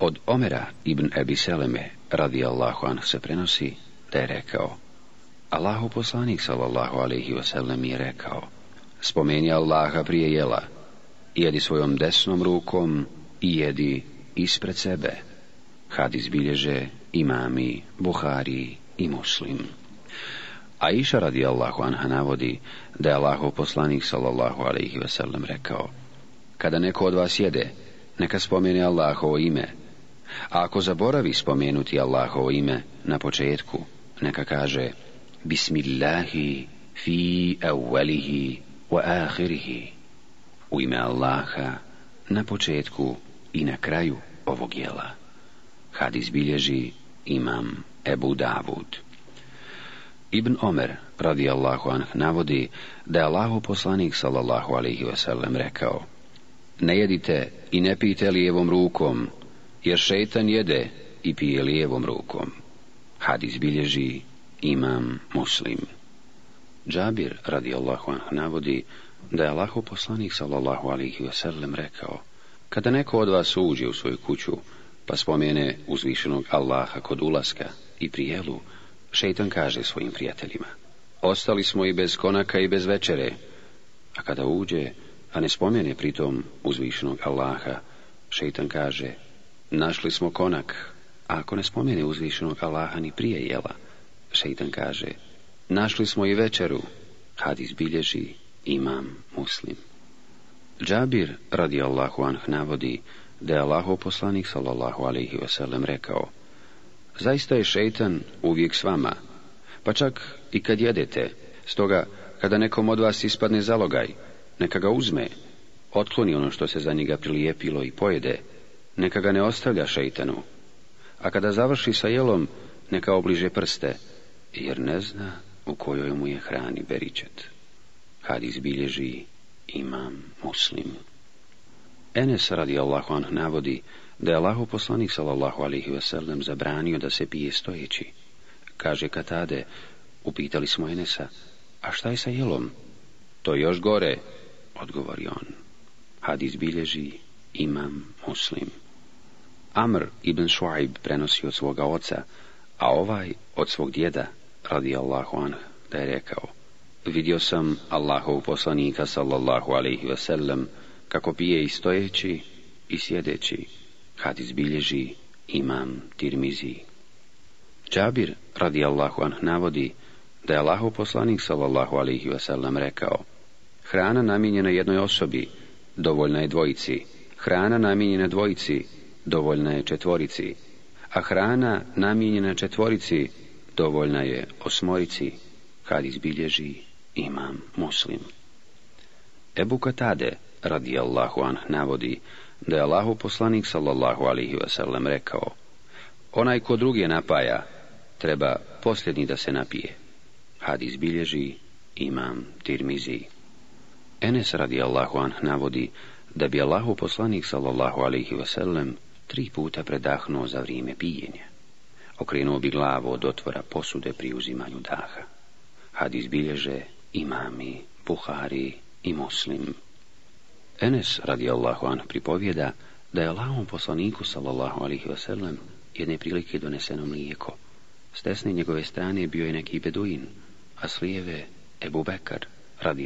Od Omera ibn Ebi Seleme, radi Allahu an, se prenosi da je rekao Allahu poslanik sallallahu alaihi wasallam je rekao spomeni Allaha prije jela, jedi svojom desnom rukom i jedi ispred sebe. Hadis bilježe imami, Buhari i muslim. A iša radi Allahu anha navodi da je Allahov poslanik sallallahu alaihi sellem rekao Kada neko od vas jede, neka spomene Allahovo ime. A ako zaboravi spomenuti Allahovo ime na početku, neka kaže Bismillahi fi awalihi wa ahirihi u ime Allaha na početku i na kraju ovog jela. Hadis bilježi imam Ebu Davud. Ibn Omer Allahu anh navodi da je Allahu poslanik sallallahu alaihi wasallam rekao Ne jedite i ne pijte lijevom rukom, jer šetan jede i pije lijevom rukom. Hadis bilježi imam muslim. Džabir radi Allahu anh navodi da je Allahu poslanik sallallahu alihi wasallam rekao Kada neko od vas uđe u svoju kuću pa spomene uzvišenog Allaha kod ulaska i prijelu, šeitan kaže svojim prijateljima Ostali smo i bez konaka i bez večere, a kada uđe, a ne spomene pritom uzvišenog Allaha, šeitan kaže Našli smo konak, a ako ne spomene uzvišenog Allaha ni prije jela, šeitan kaže Našli smo i večeru, hadis bilježi imam muslim. Džabir radi Allahu anh navodi da je Allaho poslanik sallallahu alaihi wasallam rekao Zaista je šeitan uvijek s vama, pa čak i kad jedete, stoga kada nekom od vas ispadne zalogaj, neka ga uzme, otkloni ono što se za njega prilijepilo i pojede, neka ga ne ostavlja šeitanu, a kada završi sa jelom, neka obliže prste, jer ne zna u kojoj mu je hrani beričet. Hadis bilježi imam muslim. Enes radi Allahu anh navodi da je Allahu poslanik sallallahu alihi wasallam zabranio da se pije stojeći. Kaže Katade, upitali smo Enesa, a šta je sa jelom? To je još gore, odgovori on. Hadis bilježi imam muslim. Amr ibn Shuaib prenosi od svoga oca, a ovaj od svog djeda, radi Allahu da je rekao Vidio sam Allahov poslanika sallallahu alaihi wasallam kako pije i stojeći i sjedeći. kad izbilježi imam tirmizi. Džabir radi Allahu navodi da je Allahov poslanik sallallahu alaihi wasallam rekao Hrana namijenjena jednoj osobi, dovoljna je dvojici. Hrana namijenjena dvojici, dovoljna je četvorici. A hrana namijenjena četvorici, dovoljna je osmorici, kad izbilježi imam muslim. Ebu Katade, radijallahu anh, navodi da je Allahu poslanik, sallallahu alihi wasallam, rekao Onaj ko drugi napaja, treba posljednji da se napije. Hadis izbilježi imam tirmizi. Enes radijallahu anh navodi da bi Allahu poslanik sallallahu alihi wasallam tri puta predahnuo za vrijeme pijenja. Okrenuo bi glavu od otvora posude pri uzimanju daha. Hadis bilježe imami, buhari i muslim. Enes Allahu an pripovjeda da je Allahom poslaniku sallallahu alihi wasallam jedne prilike doneseno mlijeko. S desne njegove strane bio je neki beduin, a s lijeve Ebu Bekar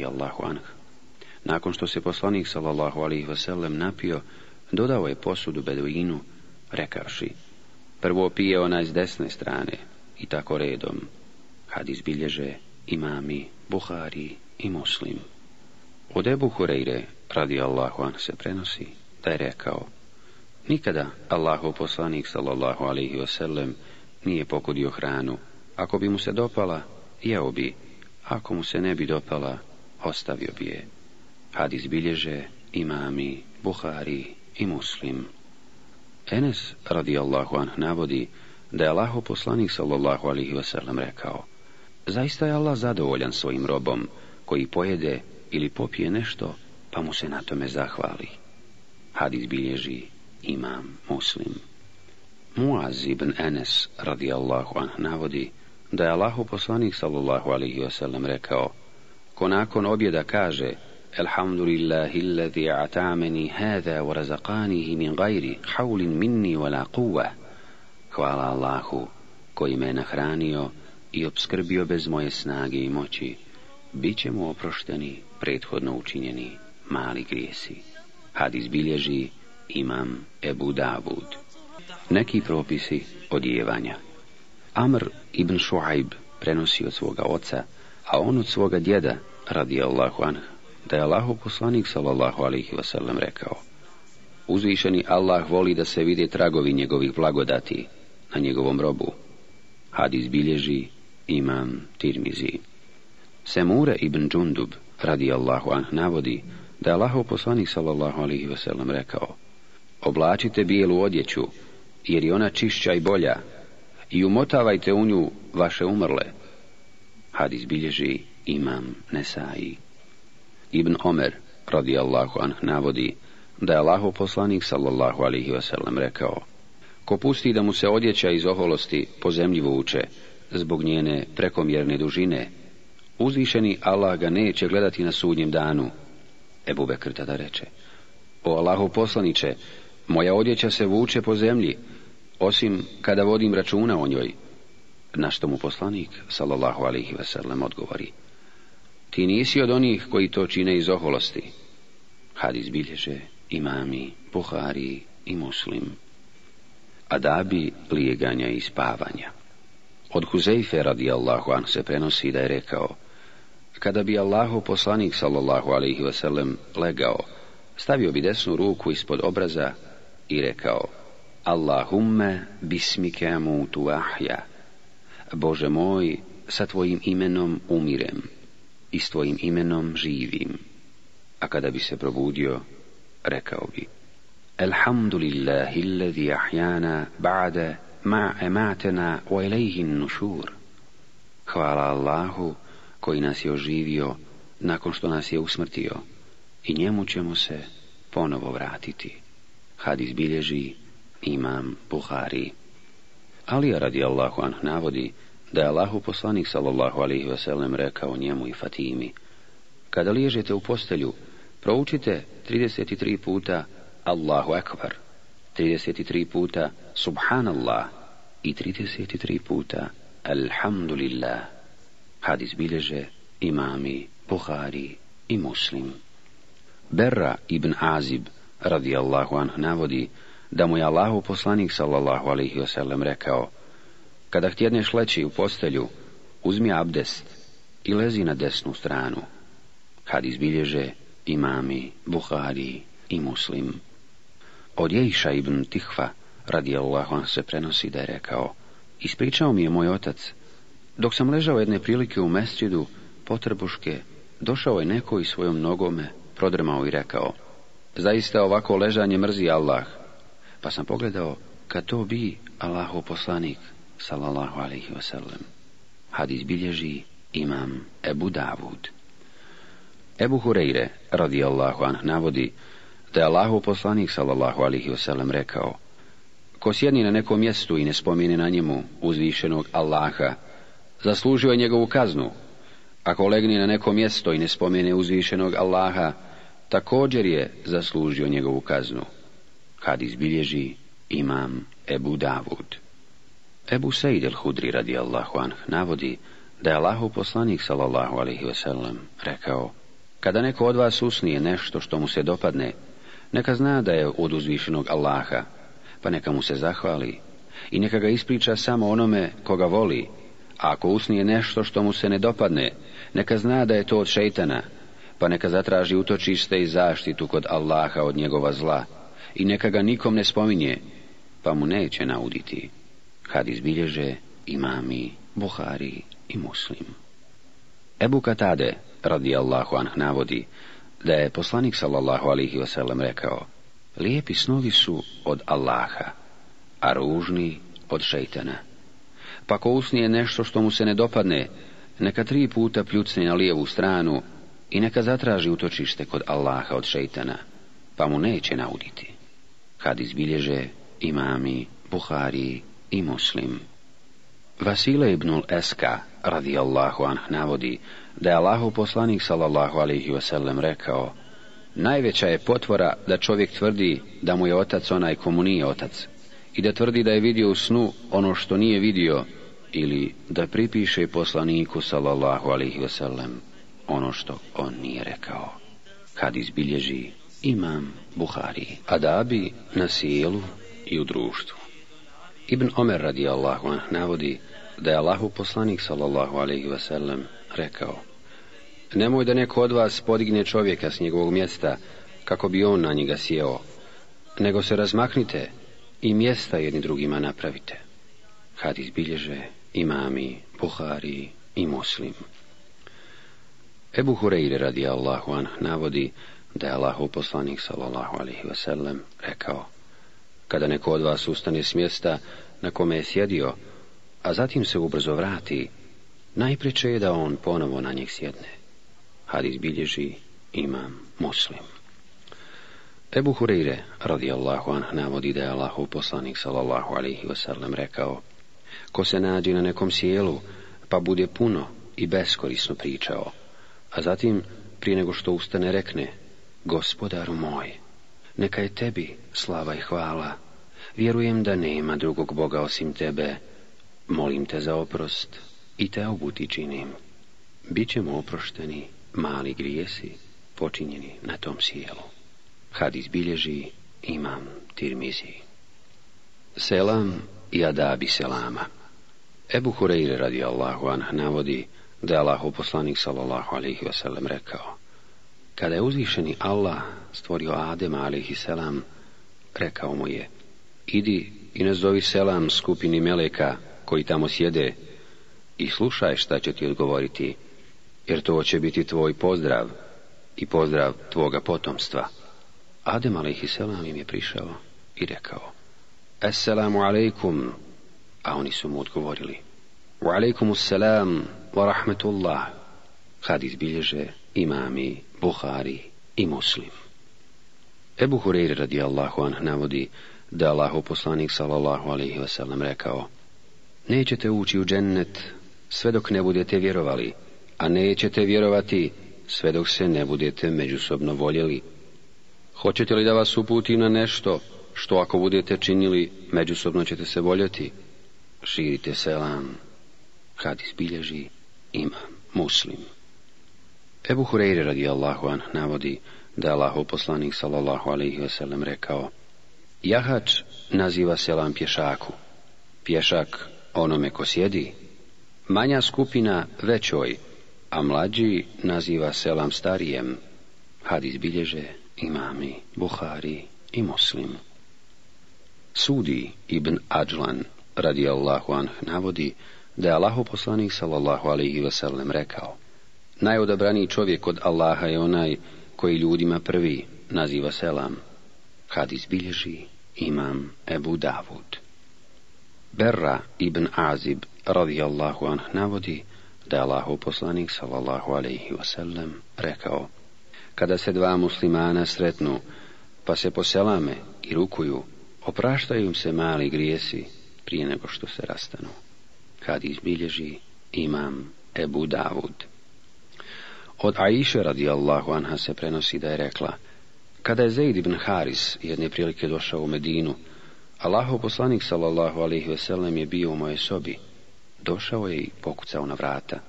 Allahu An. Nakon što se poslanik sallallahu alihi wasallam napio, dodao je posudu beduinu, rekavši, Prvo pije ona s desne strane i tako redom. Hadis bilježe imami, Buhari i Muslim. Od debu Hureyre, radi Allahu an, se prenosi da je rekao Nikada Allahu poslanik sallallahu alaihi wasallam nije pokudio hranu. Ako bi mu se dopala, jeo bi. Ako mu se ne bi dopala, ostavio bi je. Hadis bilježe imami, Buhari i Muslim. Enes Allahu anh navodi da je Allaho poslanik sallallahu alihi wasallam rekao Zaista je Allah zadovoljan svojim robom koji pojede ili popije nešto pa mu se na tome zahvali. Hadis bilježi imam muslim. Muaz ibn Enes Allahu anh navodi da je Allaho poslanik sallallahu alihi wasallam rekao Ko nakon objeda kaže الحمد لله الذي أطعمني هذا ورزقانه min غير حول minni ولا قوة Hvala Allahu koji me nahranio i obskrbio bez moje snage i moći. će mu oprošteni prethodno učinjeni mali grijesi. Had bilježi imam Ebu Davud. Neki propisi odjevanja. Amr ibn Shuaib prenosi od svoga oca, a on od svoga djeda, radi Allahu anhu, da je Allahu poslanik sallallahu alaihi wasallam rekao Uzvišeni Allah voli da se vide tragovi njegovih blagodati na njegovom robu. Hadis bilježi imam Tirmizi. Semure ibn Džundub radi Allahu anh navodi da je allahu poslanik sallallahu alaihi wasallam rekao Oblačite bijelu odjeću jer je ona čišća i bolja i umotavajte u nju vaše umrle. Hadis bilježi imam Nesai ibn Omer Allahu anh navodi da je Allahu poslanik sallallahu alihi wasallam rekao Ko pusti da mu se odjeća iz oholosti po zemlji vuče zbog njene prekomjerne dužine, uzvišeni Allah ga neće gledati na sudnjem danu. Ebu Bekr tada reče, o Allahu poslaniče, moja odjeća se vuče po zemlji, osim kada vodim računa o njoj. Na što mu poslanik, sallallahu alihi wasallam, odgovori. Ti nisi od onih koji to čine iz oholosti. Hadis bilježe imami, Buhari i muslim. Adabi lijeganja i spavanja. Od Huzeife radijallahu an se prenosi da je rekao Kada bi Allahu poslanik sallallahu alaihi wasallam legao, stavio bi desnu ruku ispod obraza i rekao Allahumme bismike mutu ahja. Bože moj, sa tvojim imenom umirem i s tvojim imenom živim. A kada bi se probudio, rekao bi. Elhamdulillahi allazi ahjana bade ma ematena wa elejhin nušur. Hvala Allahu koji nas je oživio nakon što nas je usmrtio i njemu ćemo se ponovo vratiti. Hadis bilježi imam Buhari. Ali radi Allahu an navodi da je Allahu poslanik sallallahu alaihi veselem rekao njemu i Fatimi kada liježete u postelju proučite 33 puta Allahu akbar 33 puta subhanallah i 33 puta alhamdulillah hadis bilježe imami Buhari i Muslim Berra ibn Azib radijallahu anhu navodi da mu je Allahu poslanik sallallahu alaihi wasallam rekao kada htjedneš leći u postelju, uzmi abdest i lezi na desnu stranu. Kad izbilježe imami, Buhari i muslim. Od Jejša ibn Tihva, radi Allah, se prenosi da je rekao, ispričao mi je moj otac, dok sam ležao jedne prilike u mestridu, potrbuške, došao je neko i svojom nogome prodrmao i rekao, zaista ovako ležanje mrzi Allah. Pa sam pogledao, kad to bi Allaho poslanik, sallallahu alaihi sallam. Hadis bilježi imam Ebu Davud. Ebu Hureyre, radijallahu anh, navodi da je Allahu poslanik, sallallahu wa wasallam, rekao Ko sjedni na nekom mjestu i ne spomine na njemu uzvišenog Allaha, zaslužio je njegovu kaznu. Ako legni na neko mjesto i ne spomene uzvišenog Allaha, također je zaslužio njegovu kaznu. Kad izbilježi imam Ebu Davud. Ebu Sejid el-Hudri radi Allahu anh navodi da je Allahu poslanik sallallahu alaihi sallam rekao Kada neko od vas usnije nešto što mu se dopadne, neka zna da je od uzvišenog Allaha, pa neka mu se zahvali i neka ga ispriča samo onome koga voli, a ako usnije nešto što mu se ne dopadne, neka zna da je to od šeitana, pa neka zatraži utočište i zaštitu kod Allaha od njegova zla i neka ga nikom ne spominje, pa mu neće nauditi. Hadis bilježe imami Buhari i Muslim. Ebu Katade, radi Allahu anh, navodi da je poslanik sallallahu alihi wasallam rekao Lijepi snovi su od Allaha, a ružni od šeitana. Pa ko usnije nešto što mu se ne dopadne, neka tri puta pljucne na lijevu stranu i neka zatraži utočište kod Allaha od šeitana, pa mu neće nauditi. Hadis izbilježe imami Buhari i muslim. Vasile ibnul Eska, radijallahu anh, navodi da je Allahu poslanik, sallallahu alihi wasallam, rekao Najveća je potvora da čovjek tvrdi da mu je otac onaj komu nije otac i da tvrdi da je vidio u snu ono što nije vidio ili da pripiše poslaniku, sallallahu alihi wasallam, ono što on nije rekao. Kad izbilježi imam Buhari, a bi na sjelu i u društvu. Ibn Omer radijallahu anh navodi da je Allahu poslanik sallallahu alaihi wasallam rekao Nemoj da neko od vas podigne čovjeka s njegovog mjesta kako bi on na njega sjeo, nego se razmaknite i mjesta jedni drugima napravite. Hadis bilježe imami, Buhari i Muslim. Ebu Hureyre radi Allahu an navodi da je Allahu poslanik sallallahu alaihi wasallam rekao kada neko od vas ustane s mjesta na kome je sjedio, a zatim se ubrzo vrati, najpriče je da on ponovo na njih sjedne. Hadis bilježi imam muslim. Ebu Hureyre, radijallahu anh, navodi da je Allahov poslanik, salallahu alihi wasallam, rekao, ko se nađi na nekom sjelu, pa bude puno i beskorisno pričao, a zatim, prije nego što ustane, rekne, gospodaru moj, neka je tebi slava i hvala, Vjerujem da nema drugog Boga osim tebe. Molim te za oprost i te obuti činim. Bićemo oprošteni mali grijesi počinjeni na tom sjelu. Had izbilježi imam tirmizi. Selam i adabi selama. Ebu Hureyre radi Allahu anh navodi da je Allaho poslanik sallallahu alaihi wasallam rekao Kada je uzvišeni Allah stvorio Adema alaihi selam, rekao mu je idi i nazovi selam skupini meleka koji tamo sjede i slušaj šta će ti odgovoriti, jer to će biti tvoj pozdrav i pozdrav tvoga potomstva. Adem selam im je prišao i rekao, Esselamu alaikum, a oni su mu odgovorili, Wa selam selam wa rahmetullah, Kad izbilježe imami, buhari i muslim. Ebu Hureyre radijallahu anh navodi da je Allaho poslanik sallallahu alaihi wasallam rekao Nećete ući u džennet sve dok ne budete vjerovali, a nećete vjerovati sve dok se ne budete međusobno voljeli. Hoćete li da vas uputim na nešto što ako budete činili, međusobno ćete se voljeti? Širite selam. kad bilježi ima muslim. Ebu Hureyre radijallahu an navodi da je allahu poslanik sallallahu alaihi wasallam rekao Jahač naziva selam pješaku, pješak onome ko sjedi. Manja skupina većoj, a mlađi naziva selam starijem. Hadis bilježe imami, Buhari i Muslim. Sudi ibn Ađlan, radi Allahu anh, navodi da je Allaho poslanik sallallahu alaihi wasallam rekao Najodabraniji čovjek od Allaha je onaj koji ljudima prvi naziva selam. Hadis bilježi imam Ebu Davud. Berra ibn Azib radijallahu anh navodi da je Allahu poslanik sallallahu alaihi wasallam rekao Kada se dva muslimana sretnu pa se poselame i rukuju opraštaju im se mali grijesi prije nego što se rastanu. Kad izbilježi imam Ebu Davud. Od Aisha radijallahu anha se prenosi da je rekla kada je Zaid ibn Haris jedne prilike došao u Medinu, Allahov poslanik sallallahu alaihi veselem je bio u mojoj sobi. Došao je i pokucao na vrata.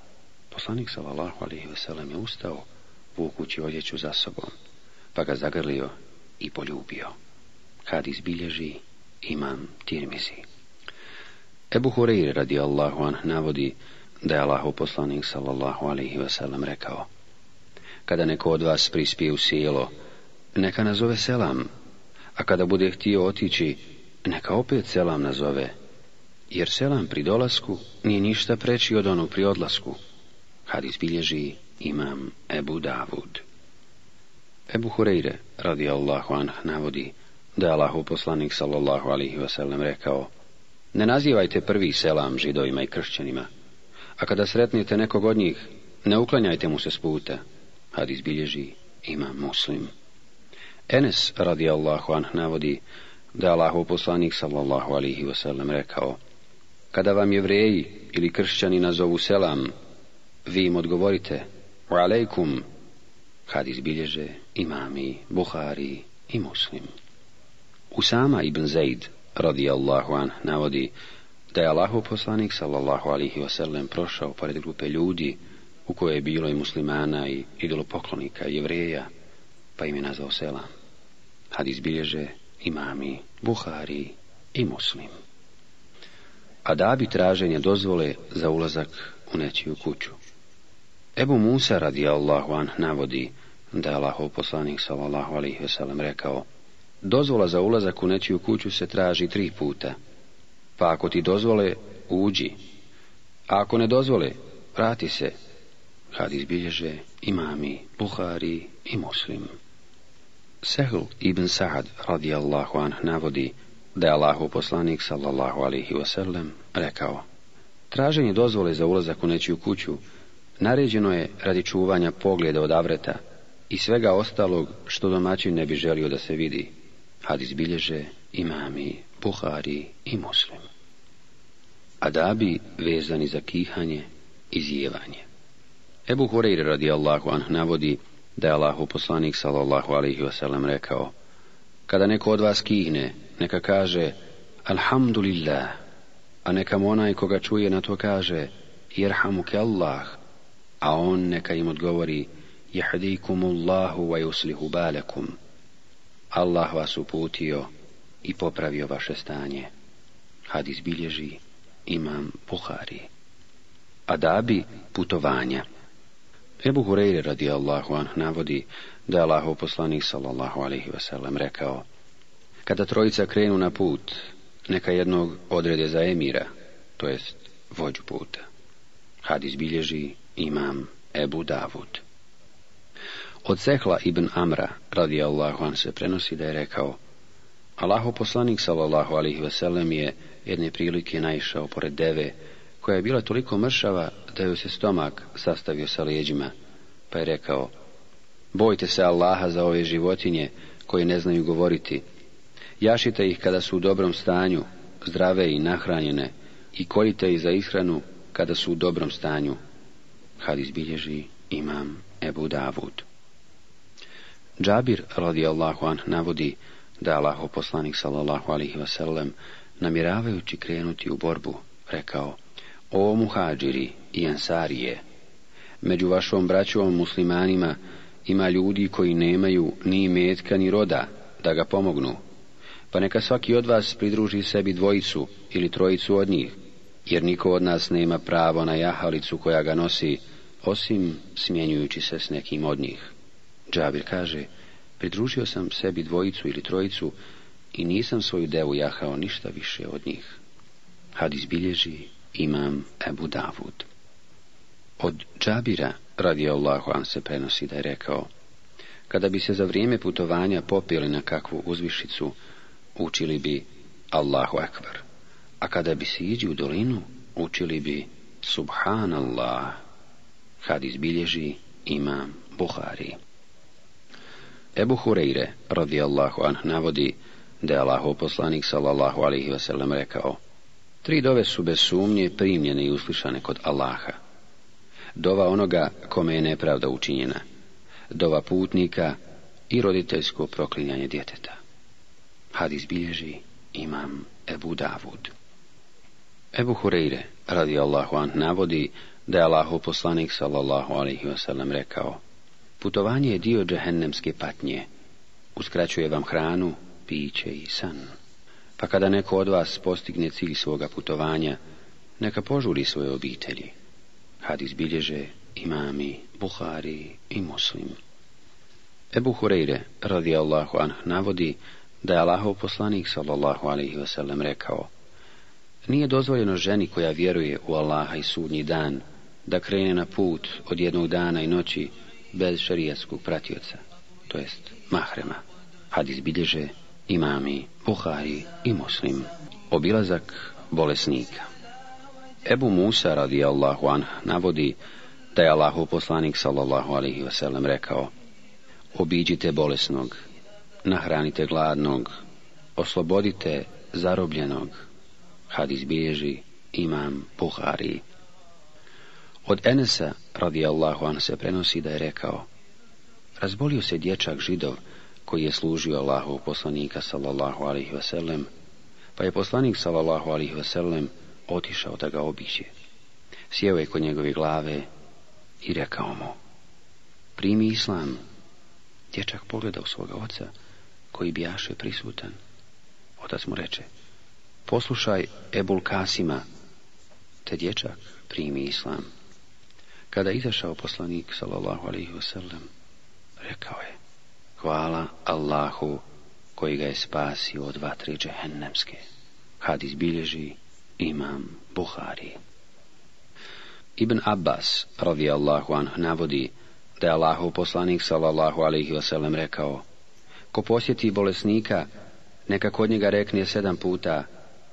Poslanik sallallahu alaihi veselem je ustao, vukući odjeću za sobom, pa ga zagrlio i poljubio. Kad izbilježi imam tirmizi. Ebu Hureyre radi Allahu an navodi da je Allahov poslanik sallallahu alaihi veselem rekao Kada neko od vas prispije u sjelo, neka nazove selam, a kada bude htio otići, neka opet selam nazove, jer selam pri dolasku nije ništa preći od onog pri odlasku. Hadis bilježi imam Ebu Davud. Ebu Hureyre, radi Allahu anh, navodi da je Allahu poslanik sallallahu alihi wasallam rekao Ne nazivajte prvi selam židovima i kršćanima, a kada sretnete nekog od njih, ne uklanjajte mu se s puta. Hadis bilježi ima muslim. Enes Allahu anh navodi da je Allahov poslanik sallallahu alihi wasallam rekao Kada vam jevreji ili kršćani nazovu selam, vi im odgovorite Wa alaikum, kad bilježe imami, buhari i muslim. Usama ibn Zaid Allahu anh navodi da je Allahov poslanik sallallahu alihi wasallam prošao pored grupe ljudi u kojoj je bilo i muslimana i idolopoklonika jevreja, pa im je nazvao selam. Hadis bilježe imami, buhari i muslim. A da bi traženje dozvole za ulazak u nečiju kuću. Ebu Musa radi Allahu an navodi da je Allahov poslanik sallallahu rekao Dozvola za ulazak u nečiju kuću se traži tri puta. Pa ako ti dozvole, uđi. A ako ne dozvole, vrati se. Kad izbilježe imami, buhari i muslim. Sehl ibn Sa'ad radijallahu anh navodi da je Allahu poslanik sallallahu wa wasallam rekao Traženje dozvole za ulazak u nečiju kuću naređeno je radi čuvanja pogleda od avreta i svega ostalog što domaćin ne bi želio da se vidi. had bilježe imami, buhari i muslim. bi vezani za kihanje i zjevanje. Ebu Hureyre radijallahu anh navodi da je Allahu poslanik sallallahu alaihi wasallam rekao Kada neko od vas kihne, neka kaže Alhamdulillah, a neka mu onaj koga čuje na to kaže Jerhamuke Allah, a on neka im odgovori Jahdikumullahu wa yuslihu balakum. Allah vas uputio i popravio vaše stanje. Hadis bilježi imam Buhari. Adabi putovanja Ebu Hureyre radijallahu anh navodi da je Allahov poslanik sallallahu alaihi wasallam rekao Kada trojica krenu na put, neka jednog odrede za emira, to jest vođu puta. Hadis izbilježi imam Ebu Davud. Od Sehla ibn Amra radijallahu an se prenosi da je rekao Allahov poslanik sallallahu alaihi veselem je jedne prilike naišao pored deve koja je bila toliko mršava da joj se stomak sastavio sa leđima, pa je rekao, bojte se Allaha za ove životinje koje ne znaju govoriti. Jašite ih kada su u dobrom stanju, zdrave i nahranjene, i korite ih za ishranu kada su u dobrom stanju. had izbilježi imam Ebu Davud. Džabir Allahu an, navodi da Allaho poslanik sallallahu alihi vasallam namiravajući krenuti u borbu rekao o muhađiri i ansarije, među vašom braćom muslimanima ima ljudi koji nemaju ni metka ni roda da ga pomognu, pa neka svaki od vas pridruži sebi dvojicu ili trojicu od njih, jer niko od nas nema pravo na jahalicu koja ga nosi, osim smjenjujući se s nekim od njih. Džabir kaže, pridružio sam sebi dvojicu ili trojicu i nisam svoju devu jahao ništa više od njih. Hadis bilježi imam Ebu Davud. Od Džabira, radi Allahu an se prenosi da je rekao, kada bi se za vrijeme putovanja popili na kakvu uzvišicu, učili bi Allahu Akbar, a kada bi iđi u dolinu, učili bi Subhanallah, kad izbilježi imam Buhari. Ebu Hureyre, radi Allahu an, navodi da je Allahu poslanik sallallahu alihi vasallam, rekao, Tri dove su bez sumnje primljene i uslišane kod Allaha. Dova onoga kome je nepravda učinjena, dova putnika i roditeljsko proklinjanje djeteta. Hadis bilježi imam Ebu Davud. Ebu Hureyre, radi Allahu an, navodi da je Allahu poslanik sallallahu alaihi wasallam rekao Putovanje je dio džehennemske patnje, uskraćuje vam hranu, piće i san. A pa kada neko od vas postigne cilj svoga putovanja, neka požuri svoje obitelji. Hadis bilježe imami, Buhari i muslim. Ebu Hureyre, radi Allahu anh, navodi da je Allahov poslanik, sallallahu alaihi wasallam, rekao Nije dozvoljeno ženi koja vjeruje u Allaha i sudnji dan, da krene na put od jednog dana i noći bez šarijatskog pratioca, to jest mahrema. Hadis bilježe imami, Buhari i Muslim. Obilazak bolesnika Ebu Musa radi Allahu navodi da je Allahu poslanik sallallahu alihi wasallam rekao Obiđite bolesnog, nahranite gladnog, oslobodite zarobljenog. Hadis izbježi imam Buhari. Od Enesa radi Allahu se prenosi da je rekao Razbolio se dječak židov koji je služio Allahov poslanika sallallahu alaihi veselem, pa je poslanik sallallahu alaihi veselem otišao da ga obiđe. Sjeo je kod njegove glave i rekao mu, primi islam. Dječak pogledao u svoga oca, koji bijaše prisutan. Otac mu reče, poslušaj Ebul Kasima, te dječak primi islam. Kada izašao poslanik, sallallahu alaihi wasallam, rekao je, Hvala Allahu koji ga je spasio od vatre džehennemske. Hadis bilježi imam Buhari. Ibn Abbas, Allahu anh, navodi da je Allahu poslanik, sallallahu alaihi wasallam, rekao Ko posjeti bolesnika, neka kod njega rekne sedam puta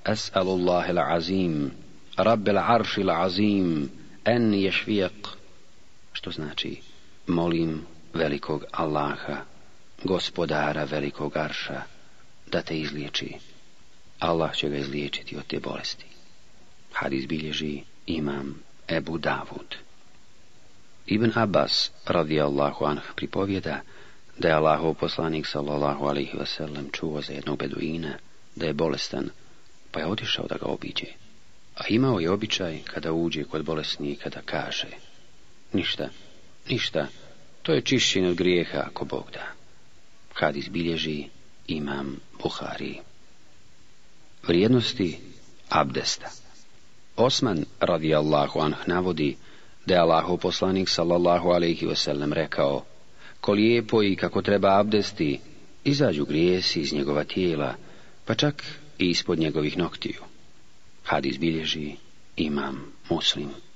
Es'alullahi la'azim, rabbel arši azim, en ješvijek, što znači molim velikog Allaha gospodara velikog arša da te izliječi. Allah će ga izliječiti od te bolesti. had izbilježi imam Ebu Davud. Ibn Abbas Allahu anh pripovjeda da je Allahov poslanik sallallahu alaihi wasallam čuo za jednog beduina da je bolestan, pa je otišao da ga obiđe. A imao je običaj kada uđe kod bolesnika da kaže Ništa, ništa, to je čišćen od grijeha ako Bog da kad izbilježi imam Buhari. Vrijednosti abdesta Osman radijallahu anh navodi da je Allahov poslanik sallallahu alaihi wasallam rekao ko lijepo i kako treba abdesti izađu grijesi iz njegova tijela pa čak i ispod njegovih noktiju. Hadis bilježi imam muslim.